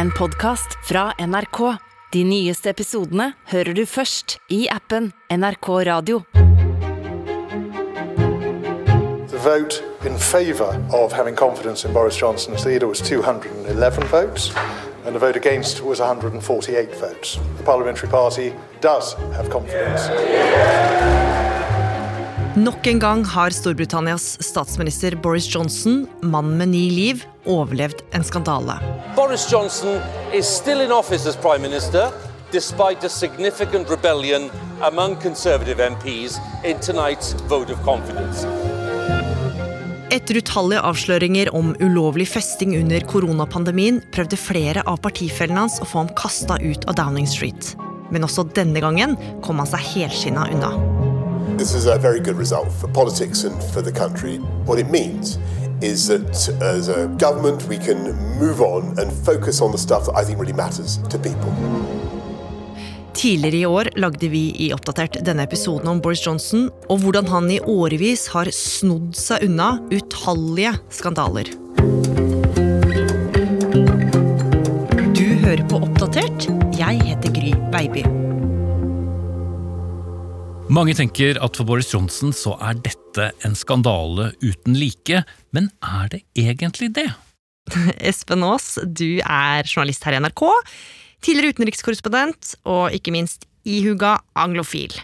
en podkast fra NRK. De nyeste episodene hører du først i appen NRK Radio. The vote in favour of having confidence in Boris Johnson's leader was 211 votes, and the vote against was 148 votes. The Parliamentary Party does have confidence. Nok en gang har Storbritannias statsminister Boris Johnson, mann med ni liv, overlevd en skandale. Boris Johnson is still in office as Prime Minister, despite a significant rebellion among Conservative MPs in tonight's vote of confidence. Etter utallige avsløringer om ulovlig festing under koronapandemien prøvde flere av partifellene hans å få ham kasta ut av Downing Street. Men også denne gangen kom han seg helskinna unna. This is a very good result for politics and for the country. What it means is that as a government we can move on and focus on the stuff that I think really matters to people. Tidligere i år lagde vi i Oppdatert denne episoden om Boris Johnson og hvordan han i årevis har snodd seg unna utallige skandaler. Du hører på Oppdatert. Jeg heter Gry Baby. Mange tenker at for Boris Johnson så er dette en skandale uten like, men er det egentlig det? Espen Aas, du er journalist her i NRK. Tidligere utenrikskorrespondent, og ikke minst ihuga anglofil.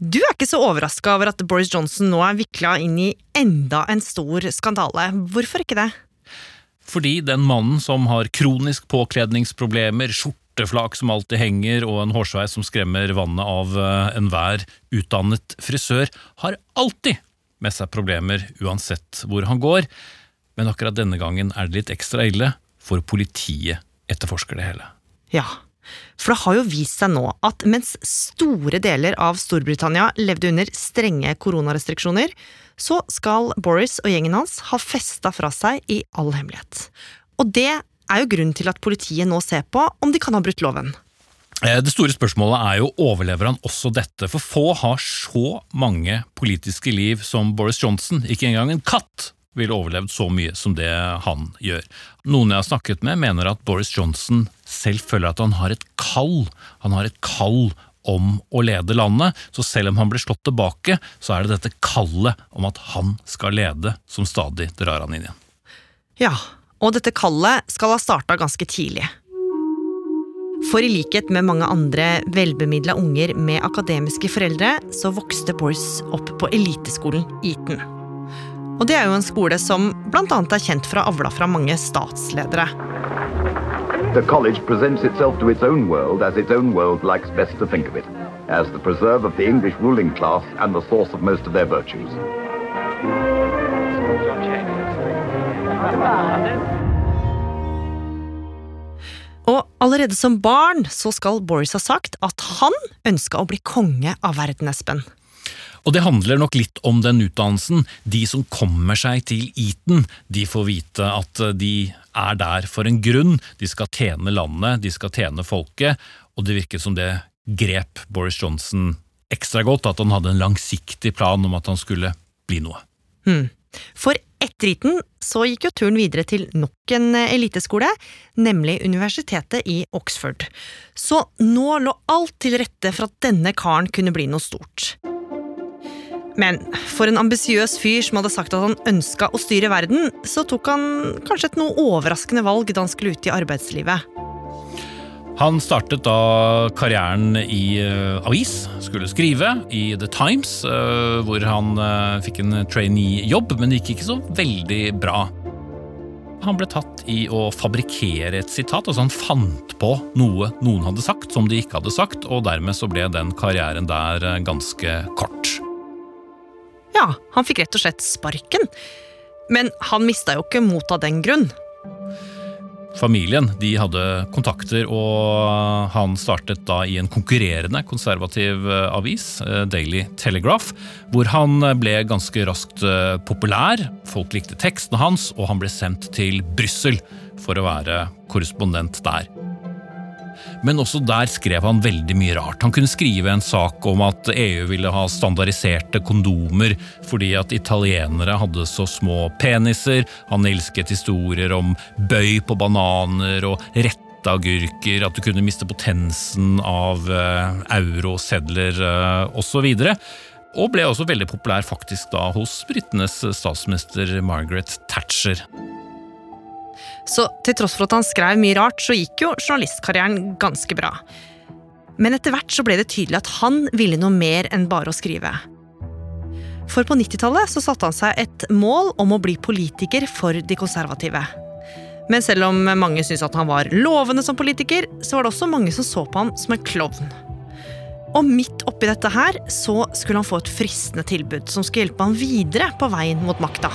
Du er ikke så overraska over at Boris Johnson nå er vikla inn i enda en stor skandale. Hvorfor ikke det? Fordi den mannen som har kronisk påkledningsproblemer, skjorteflak som alltid henger og en hårsveis som skremmer vannet av eh, enhver utdannet frisør, har alltid med seg problemer uansett hvor han går. Men akkurat denne gangen er det litt ekstra ille, for politiet etterforsker det hele. Ja, for det har jo vist seg nå at mens store deler av Storbritannia levde under strenge koronarestriksjoner, så skal Boris og gjengen hans ha festa fra seg i all hemmelighet. Og det er jo grunnen til at politiet nå ser på om de kan ha brutt loven. Eh, Det store spørsmålet er jo overlever han også dette, for få har så mange politiske liv som Boris Johnson. Ikke engang en katt ville overlevd så mye som det han gjør. Noen jeg har snakket med mener at Boris Johnson selv føler at han har et kall. Han har et kall om å lede landet, så selv om han blir slått tilbake, så er det dette kallet om at han skal lede, som stadig drar han inn igjen. Ja, og dette kallet skal ha starta ganske tidlig. For i likhet med mange andre velbemidla unger med akademiske foreldre, så vokste Boris opp på eliteskolen Eton. Og det er jo en skole som annet er kjent for å ha avla fra mange statsledere. The college presents itself to its own world as its own world likes best to think of it, as the preserve of the English ruling class and the source of most of their virtues. Og allerede som barn så skal Boris ha sagt at han ønska å bli konge av verden, Espen. Og det handler nok litt om den utdannelsen. De som kommer seg til Eton, de får vite at de er der for en grunn. De skal tjene landet, de skal tjene folket, og det virket som det grep Boris Johnson ekstra godt, at han hadde en langsiktig plan om at han skulle bli noe. For etter riten så gikk jo turen videre til nok en eliteskole, nemlig universitetet i Oxford. Så nå lå alt til rette for at denne karen kunne bli noe stort. Men for en ambisiøs fyr som hadde sagt at han ønska å styre verden, så tok han kanskje et noe overraskende valg da han skulle ut i arbeidslivet. Han startet da karrieren i eh, avis, skulle skrive i The Times, eh, hvor han eh, fikk en trainee-jobb, men det gikk ikke så veldig bra. Han ble tatt i å fabrikkere et sitat, altså han fant på noe noen hadde sagt som de ikke hadde sagt, og dermed så ble den karrieren der ganske kort. Ja, han fikk rett og slett sparken. Men han mista jo ikke motet av den grunn. Familien de hadde kontakter, og han startet da i en konkurrerende konservativ eh, avis, eh, Daily Telegraph, hvor han ble ganske raskt eh, populær. Folk likte tekstene hans, og han ble sendt til Brussel for å være korrespondent der. Men også der skrev han veldig mye rart. Han kunne skrive en sak om at EU ville ha standardiserte kondomer fordi at italienere hadde så små peniser. Han elsket historier om bøy på bananer og rette agurker, at du kunne miste potensen av uh, eurosedler uh, osv. Og ble også veldig populær faktisk da hos britenes statsminister Margaret Thatcher. Så til tross for at han skrev mye rart, så gikk jo journalistkarrieren ganske bra. Men etter hvert så ble det tydelig at han ville noe mer enn bare å skrive. For på 90-tallet så satte han seg et mål om å bli politiker for de konservative. Men selv om mange syntes at han var lovende som politiker, så var det også mange som så på ham som en klovn. Og midt oppi dette her så skulle han få et fristende tilbud som skulle hjelpe han videre på veien mot makta.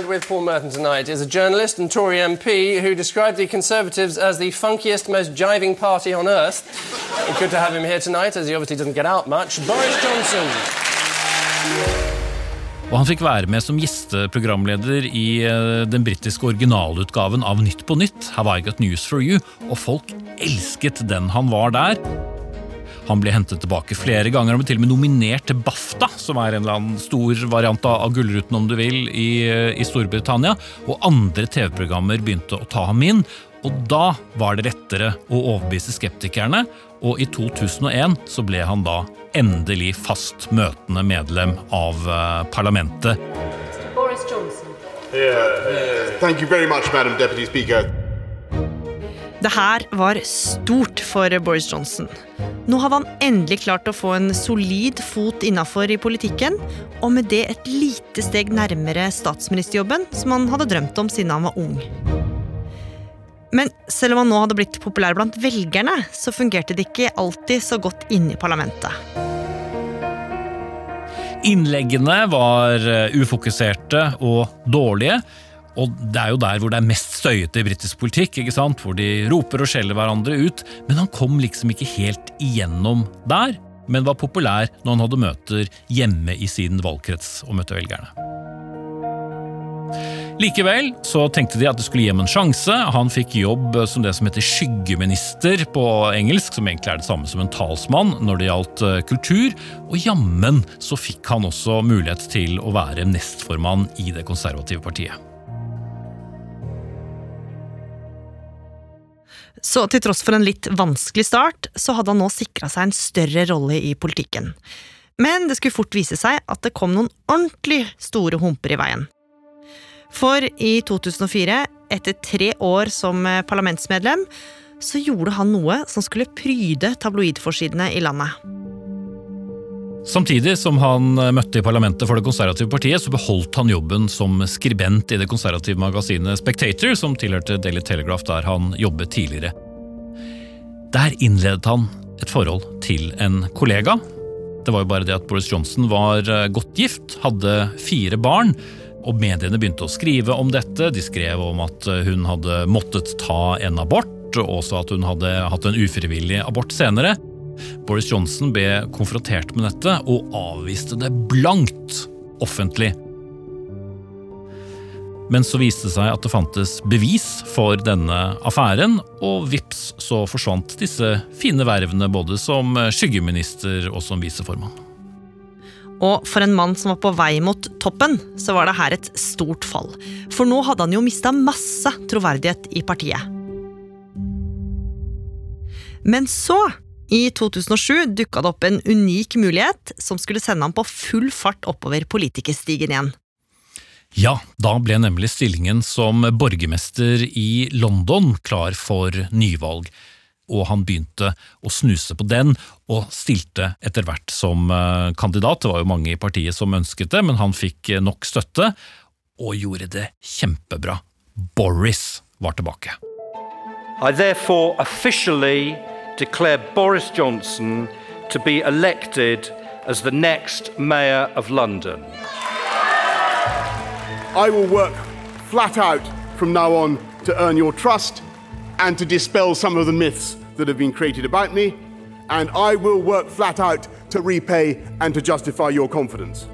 And with Paul Merton tonight is a journalist and Tory MP who described the Conservatives as the funkiest, most jiving party on earth. Good to have him here tonight, as he obviously doesn't get out much. Boris Johnson. Og han fikk være med som gjesteprogramleder i eh, den britiske originalutgaven av Nytt på nytt, Have I Got News For You, og folk elsket den han var der. Han ble hentet tilbake flere ganger og ble til og med nominert til BAFTA, som er en eller annen stor variant av Gullruten om du vil, i, i Storbritannia. Og andre TV-programmer begynte å ta ham inn. Og da var det lettere å overbevise skeptikerne, og i 2001 så ble han da endelig fast møtende medlem av parlamentet. parlamentet. Boris Johnson. Yeah. Thank you very much, Madam Deputy Speaker. Det her var stort for Boris Johnson. Nå hadde han endelig klart å få en solid fot innafor i politikken, og med det et lite steg nærmere statsministerjobben som han hadde drømt om siden han var ung. Men selv om han nå hadde blitt populær blant velgerne, så fungerte det ikke alltid så godt inne i parlamentet. Innleggene var eh, ufokuserte og dårlige. Og det er jo der hvor det er mest støyete i britisk politikk, ikke sant? hvor de roper og skjeller hverandre ut. Men han kom liksom ikke helt igjennom der, men var populær når han hadde møter hjemme i sin valgkrets og møtte velgerne. Likevel så tenkte de at det skulle gi ham en sjanse. Han fikk jobb som det som heter skyggeminister på engelsk, som egentlig er det samme som en talsmann når det gjaldt eh, kultur. Og jammen så fikk han også mulighet til å være nestformann i det konservative partiet. Så til tross for en litt vanskelig start, så hadde han nå sikra seg en større rolle i politikken. Men det skulle fort vise seg at det kom noen ordentlig store humper i veien. For i 2004, etter tre år som parlamentsmedlem, så gjorde han noe som skulle pryde tabloidforsidene i landet. Samtidig som han eh, møtte i parlamentet for Det konservative partiet, så beholdt han jobben som skribent i det konservative magasinet Spectator, som tilhørte Daily Telegraph der han jobbet tidligere. Der innledet han et forhold til en kollega. Det var jo bare det at Boris Johnson var eh, godt gift, hadde fire barn, og mediene begynte å skrive om dette. De skrev om at eh, hun hadde måttet ta en abort, og også at hun hadde hatt en ufrivillig abort senere. Boris Johnson ble konfrontert med dette og avviste det blankt offentlig. Men så viste det seg at det fantes bevis for denne affæren, og vips så forsvant disse fine vervene både som skyggeminister og som viseformann. Og for en mann som var på vei mot toppen, så var det her et stort fall. For nå hadde han jo mista masse troverdighet i partiet. Men så i 2007 dukka det opp en unik mulighet som skulle sende ham på full fart oppover politikerstigen igjen. Ja, da ble nemlig stillingen som borgermester i London klar for nyvalg. Og han begynte å snuse på den, og stilte etter hvert som eh, kandidat. Det var jo mange i partiet som ønsket det, men han fikk nok støtte, og gjorde det kjempebra. Boris var tilbake. I therefore officially declare Boris Johnson to be elected as the next Mayor of London. I will work flat out from now on to earn your trust and to dispel some of the myths that have been created about me, and I will work flat out to repay and to justify your confidence.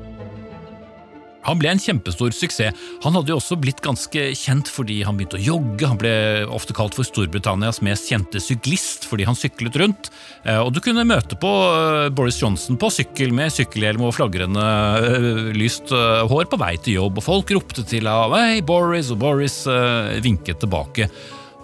Han ble en kjempestor suksess. Han hadde jo også blitt ganske kjent fordi han begynte å jogge. Han ble ofte kalt for Storbritannias mest kjente syklist fordi han syklet rundt. Eh, og du kunne møte på eh, Boris Johnson på sykkel med sykkelhjelm og flagrende eh, lyst hår på vei til jobb, og folk ropte til ham 'Hei, Boris', og Boris vinket tilbake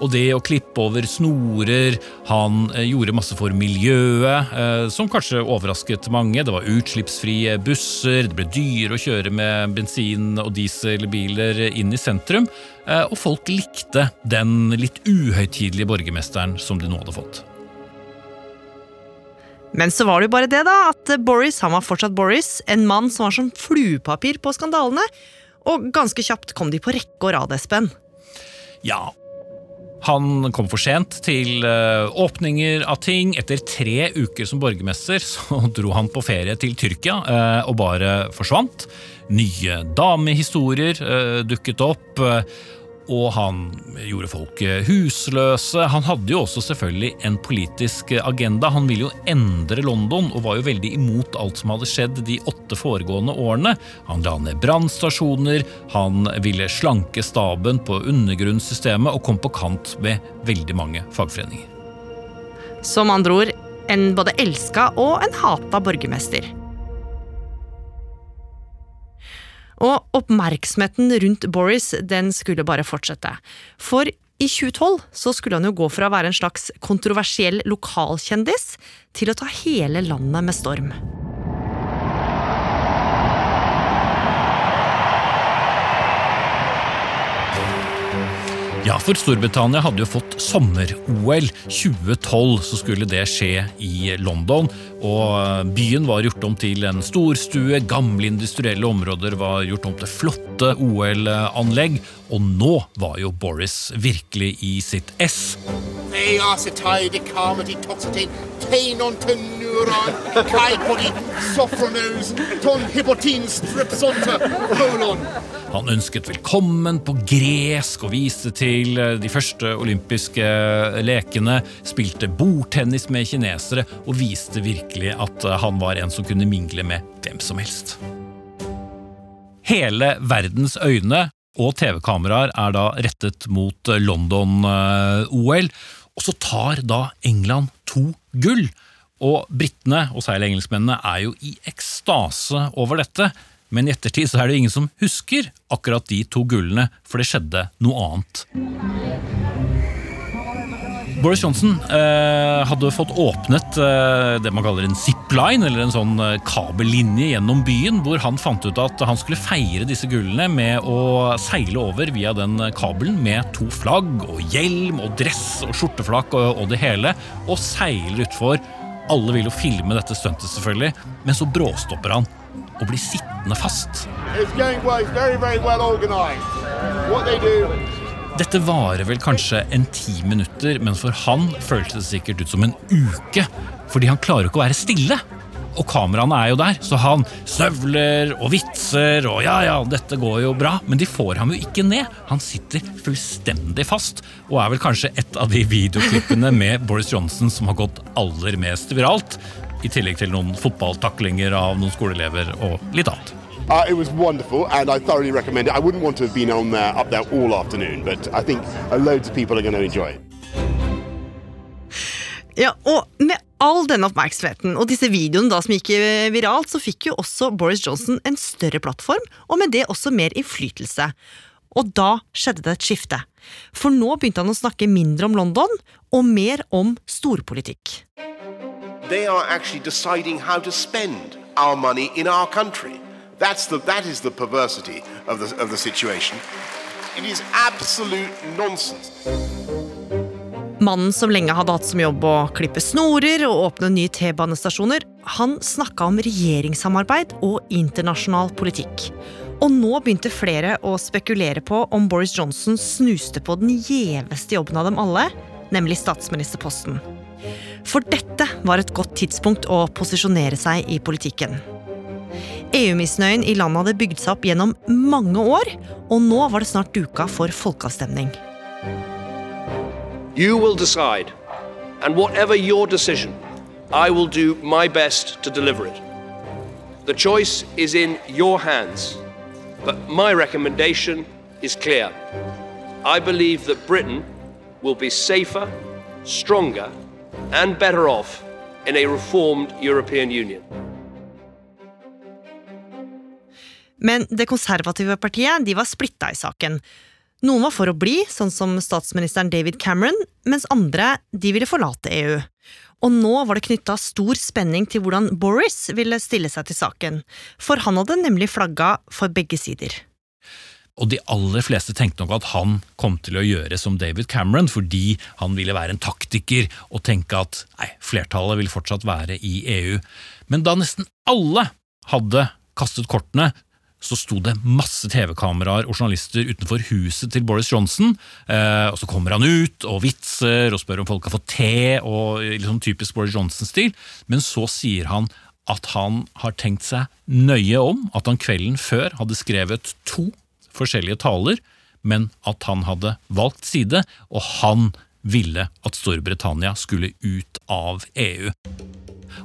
og det å klippe over snorer. Han eh, gjorde masse for miljøet, eh, som kanskje overrasket mange. Det var utslippsfrie busser, det ble dyrere å kjøre med bensin- og dieselbiler inn i sentrum, eh, og folk likte den litt uhøytidelige borgermesteren som de nå hadde fått. Men så var det jo bare det, da, at Boris han var fortsatt Boris, en mann som var som fluepapir på skandalene. Og ganske kjapt kom de på rekke og rad, Espen. Ja, han kom for sent til eh, åpninger av ting. Etter tre uker som borgermester så dro han på ferie til Tyrkia eh, og bare forsvant. Nye damehistorier eh, dukket opp og han gjorde folk husløse. Han hadde jo også selvfølgelig en politisk agenda. Han ville jo endre London, og var jo veldig imot alt som hadde skjedd de åtte foregående årene. Han la ned brannstasjoner, han ville slanke staben på undergrunnssystemet, og kom på kant med veldig mange fagforeninger. Som andre ord en både elska og en hata borgermester. Og oppmerksomheten rundt Boris den skulle bare fortsette. For i 2012 så skulle han jo gå fra å være en slags kontroversiell lokalkjendis til å ta hele landet med storm. Ja, for Storbritannia hadde jo fått sommer-OL. 2012 så skulle det skje i London. Og byen var gjort om til en storstue, gamle industrielle områder var gjort om til flotte OL-anlegg. Og nå var jo Boris virkelig i sitt ess. They are neuron, kaipoli, sofronos, ton hipotin strepsonta, kolon. Han ønsket velkommen på gresk og viste til eh, de første olympiske lekene, spilte bordtennis med kinesere og viste virkelig at eh, han var en som kunne mingle med hvem som helst. Hele verdens øyne og TV-kameraer er da rettet mot eh, London-OL, og så tar da England to gull. Og britene og særlig engelskmennene er jo i ekstase over dette, men i ettertid så er det ingen som husker akkurat de to gullene, for det skjedde noe annet. Boris Johnson eh, hadde fått åpnet eh, det man kaller en zipline, eller en sånn eh, kabellinje gjennom byen, hvor han fant ut at han skulle feire disse gullene med å seile over via den kabelen med to flagg og hjelm og dress og skjorteflak og, og det hele, og seile utfor alle vil jo filme dette stuntet, selvfølgelig, men så bråstopper han og blir sittende fast. Dette varer vel kanskje en ti minutter, men for han føltes det sikkert ut som en uke. Fordi han klarer ikke å være stille og kameraene er jo der, så han snøvler og vitser og ja, ja, dette går jo bra, men de får ham jo ikke ned. Han sitter fullstendig fast, og er vel kanskje et av de videoklippene med Boris Johnson som har gått aller mest viralt, i tillegg til noen fotballtaklinger av noen skoleelever og litt annet. Uh, it was wonderful, and I thoroughly recommend it. I wouldn't want to have been on there, up there all afternoon, but I think loads of people are going to enjoy it. Ja, og med all denne oppmerksomheten og disse videoene da som gikk viralt, så fikk jo også Boris Johnson en større plattform, og med det også mer innflytelse. Og da skjedde det et skifte. For nå begynte han å snakke mindre om London, og mer om storpolitikk. They are actually deciding how to spend our money in our country. That's the, that is the perversity of the, of the situation. It is absolute nonsense. Mannen som lenge hadde hatt som jobb å klippe snorer og åpne nye T-banestasjoner, han snakka om regjeringssamarbeid og internasjonal politikk. Og nå begynte flere å spekulere på om Boris Johnson snuste på den gjeveste jobben av dem alle, nemlig statsministerposten. For dette var et godt tidspunkt å posisjonere seg i politikken. EU-misnøyen i landet hadde bygd seg opp gjennom mange år, og nå var det snart duka for folkeavstemning. You will decide, and whatever your decision, I will do my best to deliver it. The choice is in your hands. But my recommendation is clear. I believe that Britain will be safer, stronger, and better off in a reformed European Union. Men det konservative partiet de var splitta i saken. Noen var for å bli, sånn som statsministeren David Cameron, mens andre de ville forlate EU. Og nå var det knytta stor spenning til hvordan Boris ville stille seg til saken, for han hadde nemlig flagga for begge sider. Og de aller fleste tenkte nok at han kom til å gjøre som David Cameron, fordi han ville være en taktiker og tenke at nei, flertallet vil fortsatt være i EU. Men da nesten alle hadde kastet kortene, så sto det masse TV-kameraer og journalister utenfor huset til Boris Johnson. Eh, og Så kommer han ut og vitser og spør om folk har fått te, og liksom typisk Boris Johnson-stil. Men så sier han at han har tenkt seg nøye om, at han kvelden før hadde skrevet to forskjellige taler, men at han hadde valgt side, og han ville at Storbritannia skulle ut av EU.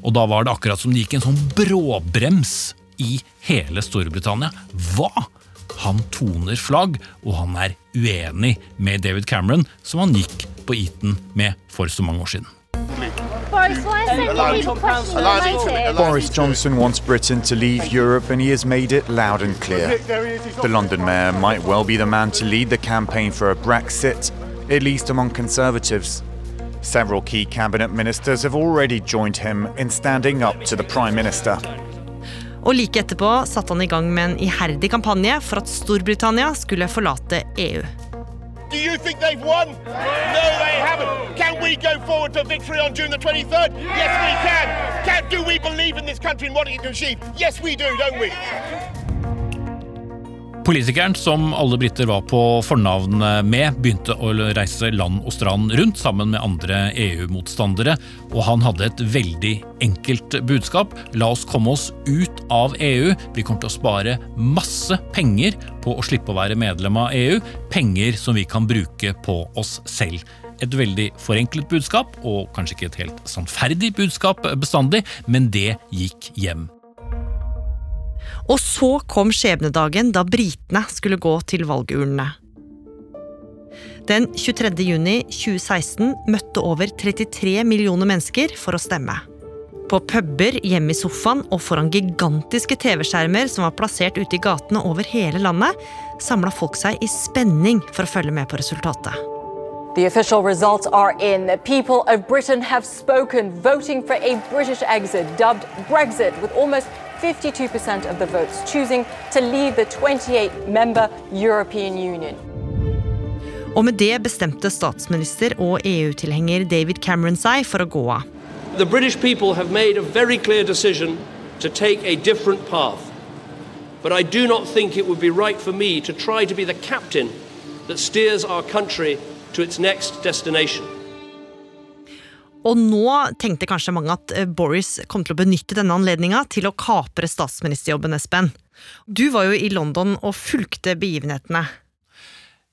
Og da var det akkurat som det gikk en sånn bråbrems i hele Storbritannia. Hva? Han toner flagg, og han er uenig med David Cameron, som han gikk på Eton med for så mange år siden. Boris, Johnson wants Britain to leave Europe and he has made it loud and clear. The London mayor might well be the man to lead the campaign for a Brexit, at least among Conservatives. Several key cabinet ministers have already joined him in standing up to the Prime Minister. Og like etterpå satte han i gang med en iherdig kampanje for at Storbritannia skulle forlate EU. Do you think they've won? No, they haven't. Can we go forward to victory on June the 23rd? Yes, we can. can. Do we believe in this country and what it can achieve? Yes, we do, don't we? Politikeren som alle briter var på fornavn med, begynte å reise land og strand rundt sammen med andre EU-motstandere, og han hadde et veldig enkelt budskap. La oss komme oss ut av EU. Vi kommer til å spare masse penger på å slippe å være medlem av EU, penger som vi kan bruke på oss selv. Et veldig forenklet budskap, og kanskje ikke et helt sannferdig budskap bestandig, men det gikk hjem. Og så kom skjebnedagen da britene skulle gå til valgurnene. Den 23. juni 2016 møtte over 33 millioner mennesker for å stemme. På puber, hjemme i sofaen og foran gigantiske TV-skjermer som var plassert ute i gatene over hele landet, samla folk seg i spenning for å følge med på resultatet. The official results are in. The people of Britain have spoken, voting for a British exit, dubbed Brexit, with almost 52% of the votes choosing to leave the 28 member European Union. Og med det bestemte statsminister og EU-tilhenger David Cameron seg for å gå av. The British people have made a very clear decision to take a different path. But I do not think it would be right for me to try to be the captain that steers our country to its next destination. Og nå tenkte kanskje mange at eh, Boris kom til å benytte denne anledninga til å kapre statsministerjobben, Espen. Du var jo i London og fulgte begivenhetene.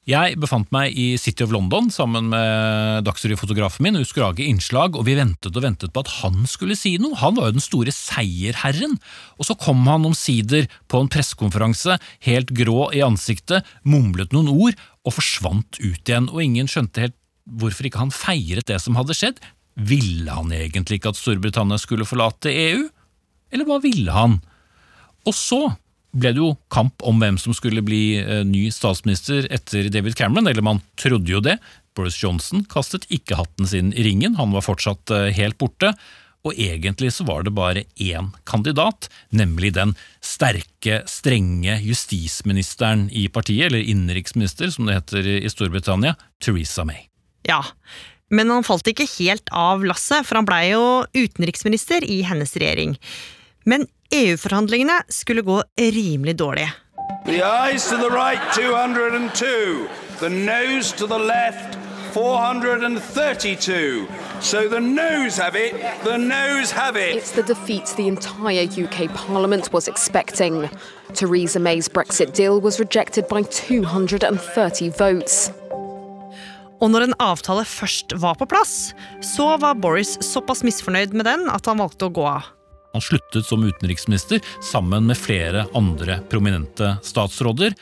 Jeg befant meg i City of London sammen med Dagsrevy-fotografen min og skulle lage innslag, og vi ventet og ventet på at han skulle si noe. Han var jo den store seierherren. Og så kom han omsider på en pressekonferanse, helt grå i ansiktet, mumlet noen ord og forsvant ut igjen, og ingen skjønte helt hvorfor ikke han feiret det som hadde skjedd. Ville han egentlig ikke at Storbritannia skulle forlate EU? Eller hva ville han? Og så ble det jo kamp om hvem som skulle bli eh, ny statsminister etter David Cameron, eller man trodde jo det. Boris Johnson kastet ikke hatten sin i ringen, han var fortsatt eh, helt borte. Og egentlig så var det bare én kandidat, nemlig den sterke, strenge justisministeren i partiet, eller innenriksminister som det heter i Storbritannia, Theresa May. Ja, men han falt ikke helt av lasset, for han blei jo utenriksminister i hennes regjering. Men EU-forhandlingene skulle gå rimelig dårlig. The eyes to the right, 202. The nose to the left, 432. So the nose have it, the nose have it. It's the defeat the entire UK Parliament was expecting. Theresa May's Brexit deal was rejected by 230 votes. Og når en avtale først var på plass, så var Boris såpass misfornøyd med den at han valgte å gå av. Han sluttet som utenriksminister sammen med flere andre prominente statsråder.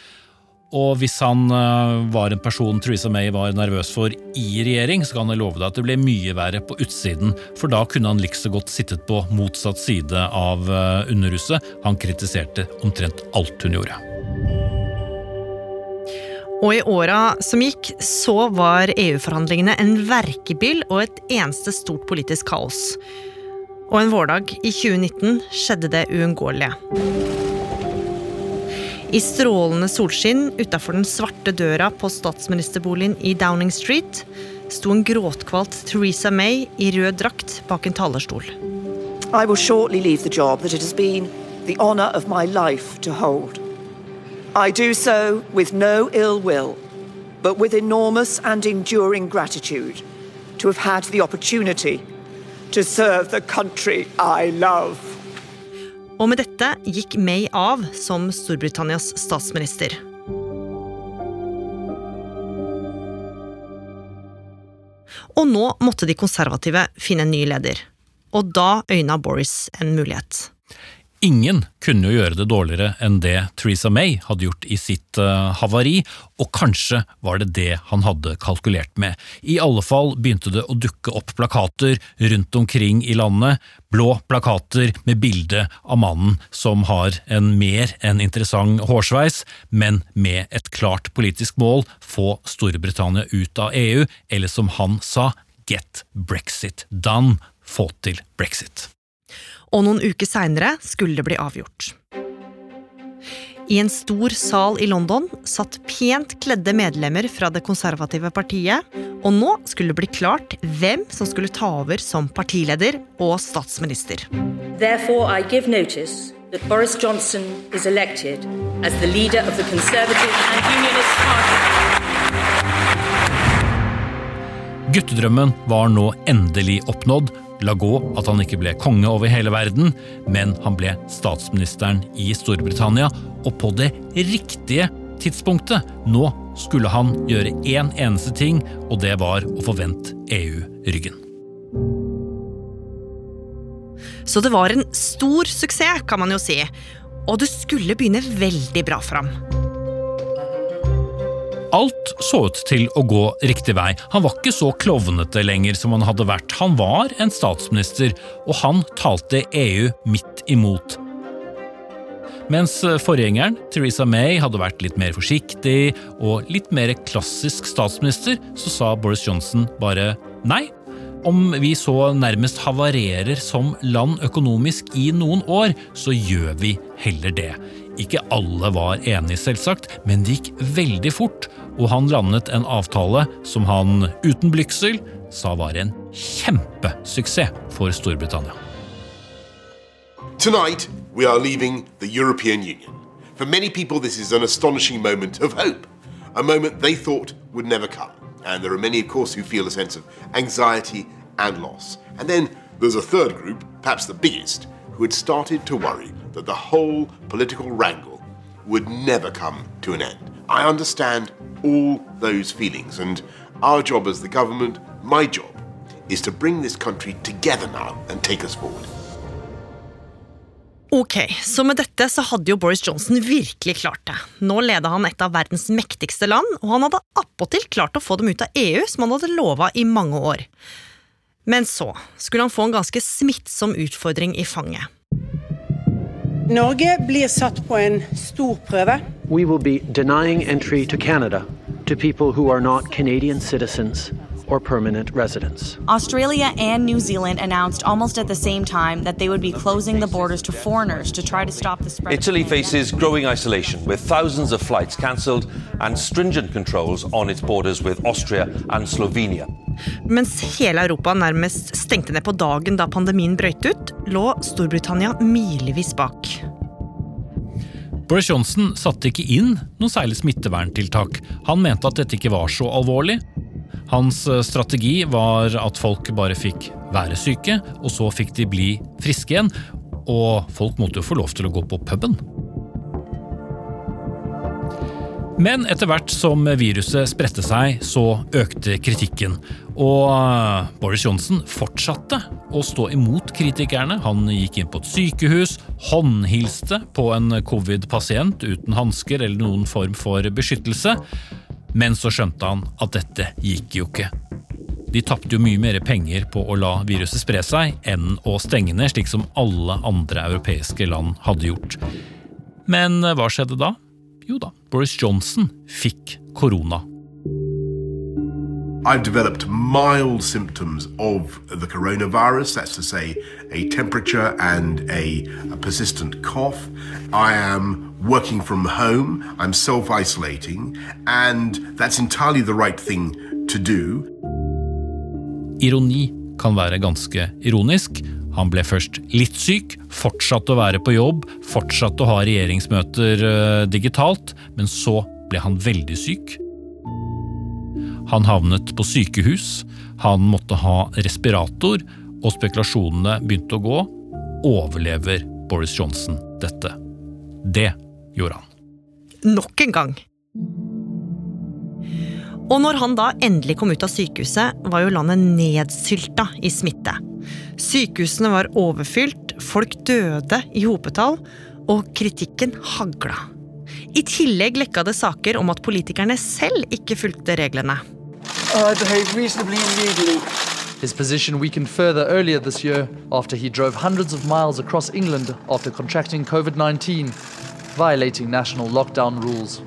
Og hvis han eh, var en person Theresa May var nervøs for i regjering, så kan jeg love deg at det ble mye verre på utsiden, for da kunne han likså godt sittet på motsatt side av eh, Underhuset. Han kritiserte omtrent alt hun gjorde. Og i åra som gikk, så var EU-forhandlingene en verkebyll og et eneste stort politisk kaos. Og en vårdag i 2019 skjedde det uunngåelige. I strålende solskinn utafor den svarte døra på statsministerboligen i Downing Street sto en gråtkvalt Theresa May i rød drakt bak en talerstol. I will shortly leave the job that it has been the honor of my life to hold. I do so with no ill will, but with enormous and enduring gratitude to have had the opportunity to serve the country I love. Og med dette gikk May av som Storbritannias statsminister. Og nå måtte de konservative finne en ny leder. Og da øyna Boris en mulighet. Ingen kunne jo gjøre det dårligere enn det Theresa May hadde gjort i sitt uh, havari, og kanskje var det det han hadde kalkulert med. I alle fall begynte det å dukke opp plakater rundt omkring i landet, blå plakater med bilde av mannen som har en mer enn interessant hårsveis, men med et klart politisk mål, få Storbritannia ut av EU, eller som han sa, get Brexit done, få til brexit og noen uker seinere skulle det bli avgjort. I en stor sal i London satt pent kledde medlemmer fra det konservative partiet, og nå skulle det bli klart hvem som skulle ta over som partileder og statsminister. Therefore I give notice that Boris Johnson is elected as the leader of the Conservative and Unionist Party. Guttedrømmen var nå endelig oppnådd, la gå at han ikke ble konge over hele verden, men han ble statsministeren i Storbritannia, og på det riktige tidspunktet. Nå skulle han gjøre én eneste ting, og det var å få vendt EU ryggen. Så det var en stor suksess, kan man jo si. Og det skulle begynne veldig bra for ham. Så ut til å gå riktig vei. Han var ikke så klovnete lenger som han hadde vært. Han var en statsminister, og han talte EU midt imot. Mens forgjengeren, Theresa May, hadde vært litt mer forsiktig og litt mer klassisk statsminister, så sa Boris Johnson bare nei. Om vi så nærmest havarerer som land økonomisk i noen år, så gjør vi heller det. Ikke alle var enige, selvsagt, men det gikk veldig fort, og han landet en avtale som han uten blygsel sa var en kjempesuksess for Storbritannia. Tonight, we are leaving the European Union. For many people, this is an astonishing moment of hope, a moment they thought would never come. And there are many, of course, who feel a sense of anxiety and loss. And then there's a third group, perhaps the biggest, who had started to worry that the whole political wrangle would never come to an end. I understand all those feelings, and our job as the government, my job, is to bring this country together now and take us forward. Ok, så med dette så hadde jo Boris Johnson virkelig klart det. Nå leda han et av verdens mektigste land, og han hadde appåtil klart å få dem ut av EU, som han hadde lova i mange år. Men så skulle han få en ganske smittsom utfordring i fanget. Norge blir satt på en stor prøve. We will be denying entry to Canada to people who are not Canadian citizens or permanent residence. Australia and New Zealand announced almost at the same time that they would be closing the borders to foreigners to try to stop the spread. Italy faces growing isolation with thousands of flights cancelled and stringent controls on its borders with Austria and Slovenia. Mens hele Europa nærmest stengte ned på dagen da pandemien brøt ut, lå Storbritannia milevis bak. Boris Johnson satte ikke inn noen særlig smitteverntiltak. Han mente at dette ikke var så alvorlig. Hans eh, strategi var at folk bare fikk være syke, og så fikk de bli friske igjen. Og folk måtte jo få lov til å gå på puben. Men etter hvert som viruset spredte seg, så økte kritikken. Og Boris Johnson fortsatte å stå imot kritikerne. Han gikk inn på et sykehus, håndhilste på en covid-pasient uten hansker eller noen form for beskyttelse. Men så skjønte han at dette gikk jo ikke. De tapte jo mye mer penger på å la viruset spre seg enn å stenge ned, slik som alle andre europeiske land hadde gjort. Men hva skjedde da? Jo da, Boris Johnson fikk korona. I've developed mild symptoms of the coronavirus, that's to say, a temperature and a, a persistent cough. I am working from home, I'm self isolating, and that's entirely the right thing to do. Ironi kan være ganske ironisk. Han ble først litt syk, fortsatte å være på jobb, fortsatte å ha regjeringsmøter eh, digitalt, men så ble han veldig syk. Han havnet på sykehus, han måtte ha respirator, og spekulasjonene begynte å gå. Overlever Boris Johnson dette? Det gjorde han. Nok en gang. Og når han da endelig kom ut av sykehuset, var jo landet nedsylta i smitte. Sykehusene var overfylt, folk døde i hopetall, og kritikken hagla. I tillegg lekka det saker om at politikerne selv ikke fulgte reglene. Uh. His position weakened further earlier this year after he drove hundreds of miles across England after contracting COVID 19, violating national lockdown rules.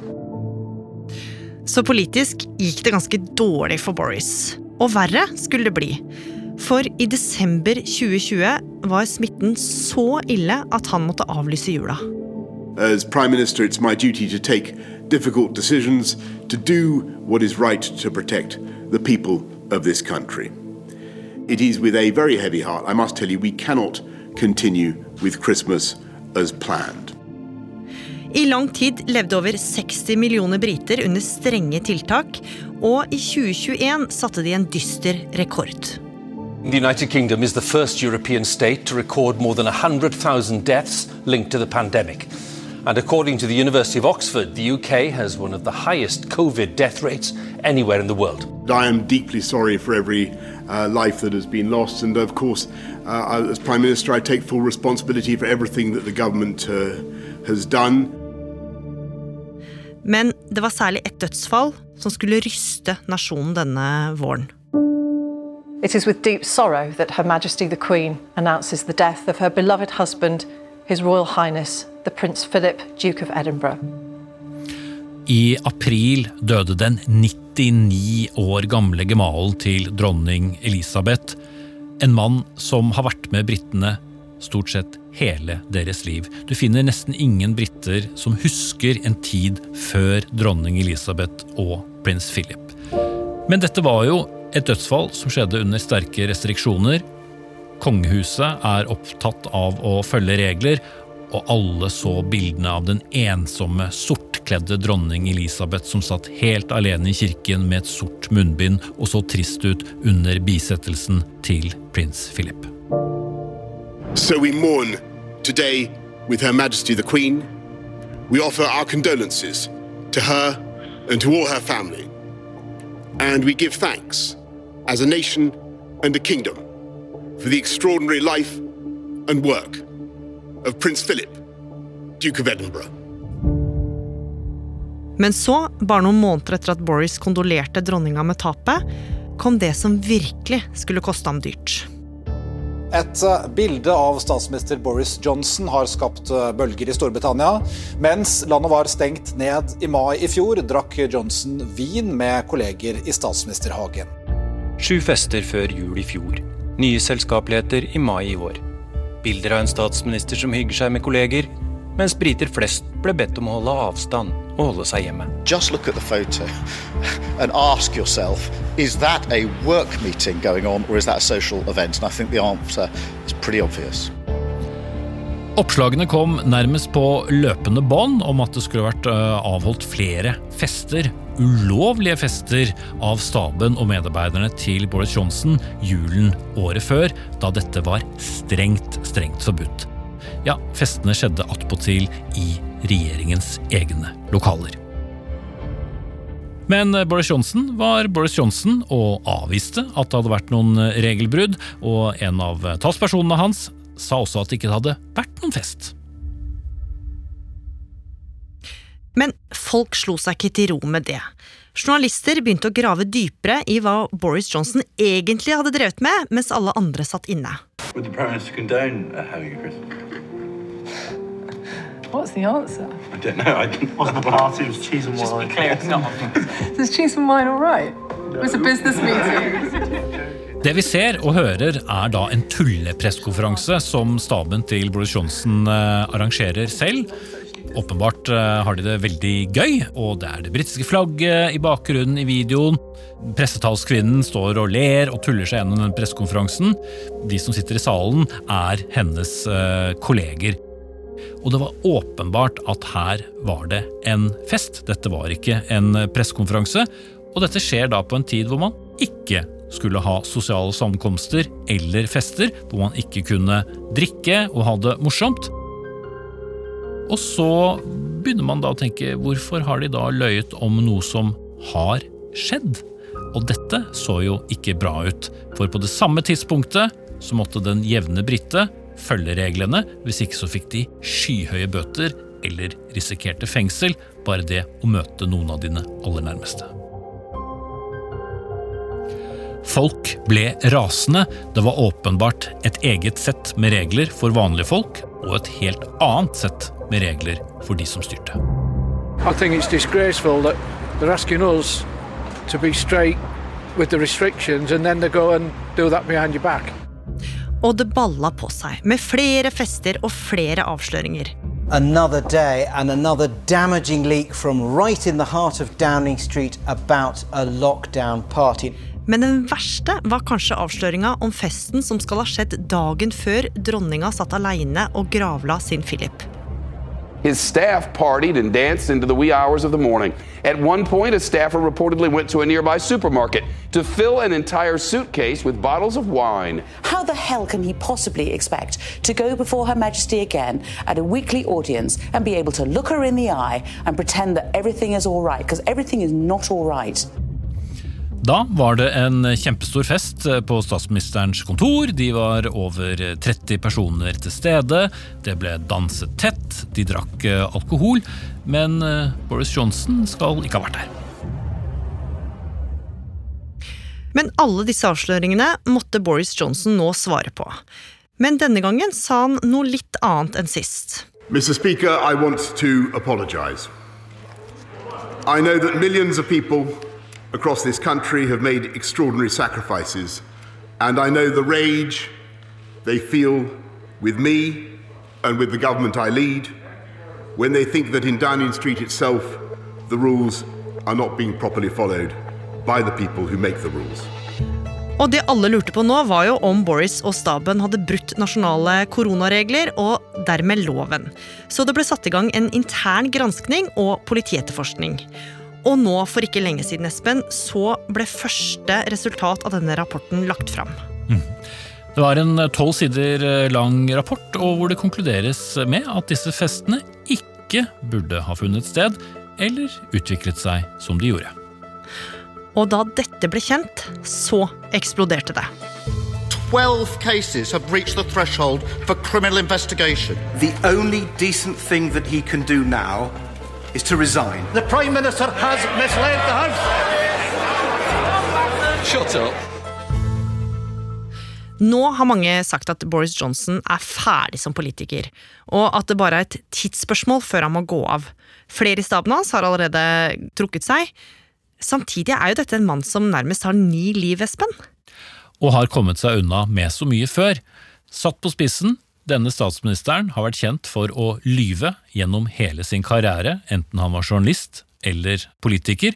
Så politisk gikk det ganske dårlig for Boris. Og verre skulle det bli. For i desember 2020 var smitten så ille at han måtte avlyse jula. As Prime Minister, it's my duty to take difficult decisions, to do what is right to protect the people of this country. It is with a very heavy heart, I must tell you, we cannot continue with Christmas as planned. I lang tid levde over 60 millioner briter under strenge tiltak, og i 2021 satte de en dyster rekord. The United Kingdom is the first European state to record more than 100,000 deaths linked to the pandemic. And according to the University of Oxford, the UK has one of the highest COVID death rates anywhere in the world. I am deeply sorry for every uh, life that has been lost, and of course, uh, as Prime Minister, I take full responsibility for everything that the government uh, has done. Men det var særlig ett dødsfall som skulle ryste nasjonen denne våren. It is with deep sorrow that Her Majesty the Queen announces the death of her beloved husband, His Royal Highness the Prince Philip, Duke of Edinburgh. I april døde den 99 år gamle gemalen til dronning Elisabeth. En mann som har vært med britene stort sett hele deres liv. Du finner nesten ingen briter som husker en tid før dronning Elisabeth og prins Philip. Men dette var jo et dødsfall som skjedde under sterke restriksjoner. Kongehuset er opptatt av å følge regler, og alle så bildene av den ensomme, sortkledde dronning Elisabeth som satt helt alene i kirken med et sort munnbind og så trist ut under bisettelsen til prins Philip. So we mourn today with Her Majesty the Queen. We offer our condolences to her and to all her family. And we give thanks as a nation and a kingdom for the extraordinary life and work of Prince Philip, Duke of Edinburgh. Men så, bare noen måneder etter at Boris kondolerte dronninga med tapet, kom det som virkelig skulle koste ham dyrt. Et eh, bilde av statsminister Boris Johnson har skapt eh, bølger i Storbritannia. Mens landet var stengt ned i mai i fjor, drakk Johnson vin med kolleger i statsministerhagen. Sju fester før jul i fjor. Nye selskapeligheter i mai i år. Bilder av en statsminister som hygger seg med kolleger, mens briter flest ble bedt om å holde avstand og holde seg hjemme. Just look at the photo and ask yourself is that a work meeting going on or is that a social event? And I think the answer is pretty obvious. Oppslagene kom nærmest på løpende bånd om at det skulle vært eh, avholdt flere fester, ulovlige fester, av staben og medarbeiderne til Boris Johnson julen året før, da dette var strengt, strengt forbudt. Ja, festene skjedde attpåtil i regjeringens egne lokaler. Men Boris Johnson var Boris Johnson og avviste at det hadde vært noen regelbrudd, og en av talspersonene hans sa også at det ikke hadde vært noen fest. Men folk slo seg ikke til ro med det. Journalister begynte å grave dypere i hva Boris Johnson egentlig hadde drevet med, mens alle andre satt inne. Would the Prime Minister condone a holy Christmas? What's the answer? I don't know. I didn't. Wasn't the party, it was cheese and wine. Just be clear, it's not. Is cheese and wine all right? It was a business meeting. Det vi ser og hører, er da en tullepresskonferanse som staben til Boris Johnson eh, arrangerer selv. Åpenbart eh, har de det veldig gøy, og det er det britiske flagget i bakgrunnen i videoen. Pressetalskvinnen står og ler og tuller seg gjennom den pressekonferansen. De som sitter i salen, er hennes eh, kolleger. Og det var åpenbart at her var det en fest. Dette var ikke en pressekonferanse. Og dette skjer da på en tid hvor man ikke skulle ha sosiale sammenkomster eller fester, hvor man ikke kunne drikke og ha det morsomt. Og så begynner man da å tenke hvorfor har de da løyet om noe som har skjedd? Og dette så jo ikke bra ut, for på det samme tidspunktet så måtte den jevne brite følge reglene, hvis ikke så fikk de skyhøye bøter eller risikerte fengsel, bare det å møte noen av dine aller nærmeste. Folk ble rasende. Det var åpenbart et eget sett med regler for vanlige folk, og et helt annet sett med regler for de som styrte. I think it's disgraceful that they're asking us to be straight with the restrictions and then they go and do that behind your back. Og det balla på seg, med flere fester og flere avsløringer. Another day and another damaging leak from right in the heart of Downing Street about a lockdown party. Men den verste var kanskje avsløringa om festen som skal ha skjedd dagen før dronninga satt aleine og gravla sin Philip. His staff partied and danced into the wee hours of the morning. At one point, a staffer reportedly went to a nearby supermarket to fill an entire suitcase with bottles of wine. How the hell can he possibly expect to go before Her Majesty again at a weekly audience and be able to look her in the eye and pretend that everything is all right? Because everything is not all right. Da var det en kjempestor fest på statsministerens kontor. De var over 30 personer til stede. Det ble danset tett, de drakk alkohol. Men Boris Johnson skal ikke ha vært der. Men alle disse avsløringene måtte Boris Johnson nå svare på. Men denne gangen sa han noe litt annet enn sist. Mr. Speaker, I want to apologize. I know that millions of people across this country have made extraordinary sacrifices, and I know the rage they feel with me and with the government I lead when they think that in Downing Street itself the rules are not being properly followed by the people who make the rules. Og det alle lurte på nå, var jo om Boris og staben hadde brutt nasjonale koronaregler og dermed loven. Så det ble satt i gang en intern granskning og politietterforskning. Og nå, for ikke lenge siden, Espen, så ble første resultat av denne rapporten lagt fram. Mm. Det var en tolv sider lang rapport, og hvor det konkluderes med at disse festene ikke burde ha funnet sted, eller utviklet seg som de gjorde. Og da dette ble kjent, så eksploderte det. 12 cases have reached the threshold for criminal investigation. The only decent thing that he can do now is to resign. The Prime Minister has misled the House. Shut up. Nå har mange sagt at Boris Johnson er ferdig som politiker, og at det bare er et tidsspørsmål før han må gå av. Flere i staben hans har allerede trukket seg. Samtidig er jo dette en mann som nærmest har ni liv, Espen. Og har kommet seg unna med så mye før. Satt på spissen, denne statsministeren har vært kjent for å lyve gjennom hele sin karriere, enten han var journalist eller politiker.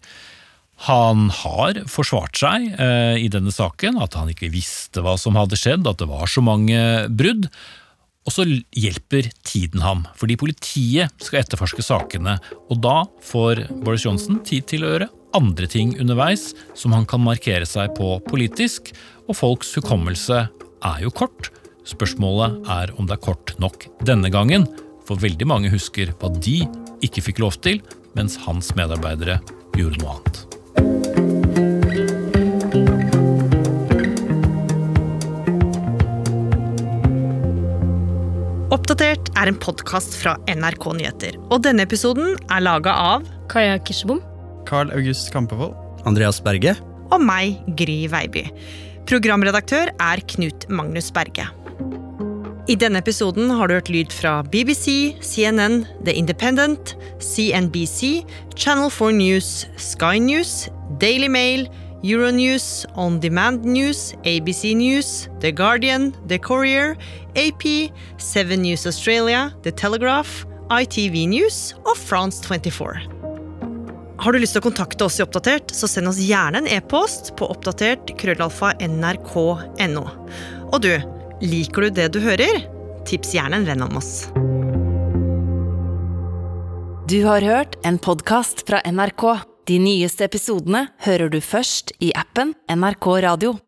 Han har forsvart seg eh, i denne saken, at han ikke visste hva som hadde skjedd, at det var så mange brudd. Og så hjelper tiden ham, fordi politiet skal etterforske sakene, og da får Boris Johnson tid til å gjøre andre ting underveis som han kan markere seg på politisk, og folks hukommelse er jo kort. Spørsmålet er om det er kort nok denne gangen, for veldig mange husker hva de ikke fikk lov til, mens hans medarbeidere gjorde noe annet. Oppdatert er en podkast fra NRK Nyheter. Og denne episoden er laga av Kaja Kirsebom. Carl August Kampevold. Andreas Berge. Og meg, Gry Veiby. Programredaktør er Knut Magnus Berge. I denne episoden har du hørt lyd fra BBC, CNN, The Independent, CNBC, Channel 4 News, Sky News, Daily Mail, Euronews, On Demand News, ABC News, The Guardian, The Courier, AP, Seven News Australia, The Telegraph, ITV News og France 24. Har du lyst til å kontakte oss i Oppdatert, så send oss gjerne en e-post på oppdatert krøllalfa nrk.no. Og du, liker du det du hører? Tips gjerne en venn om oss. Du har hørt en podkast fra NRK. De nyeste episodene hører du først i appen NRK Radio.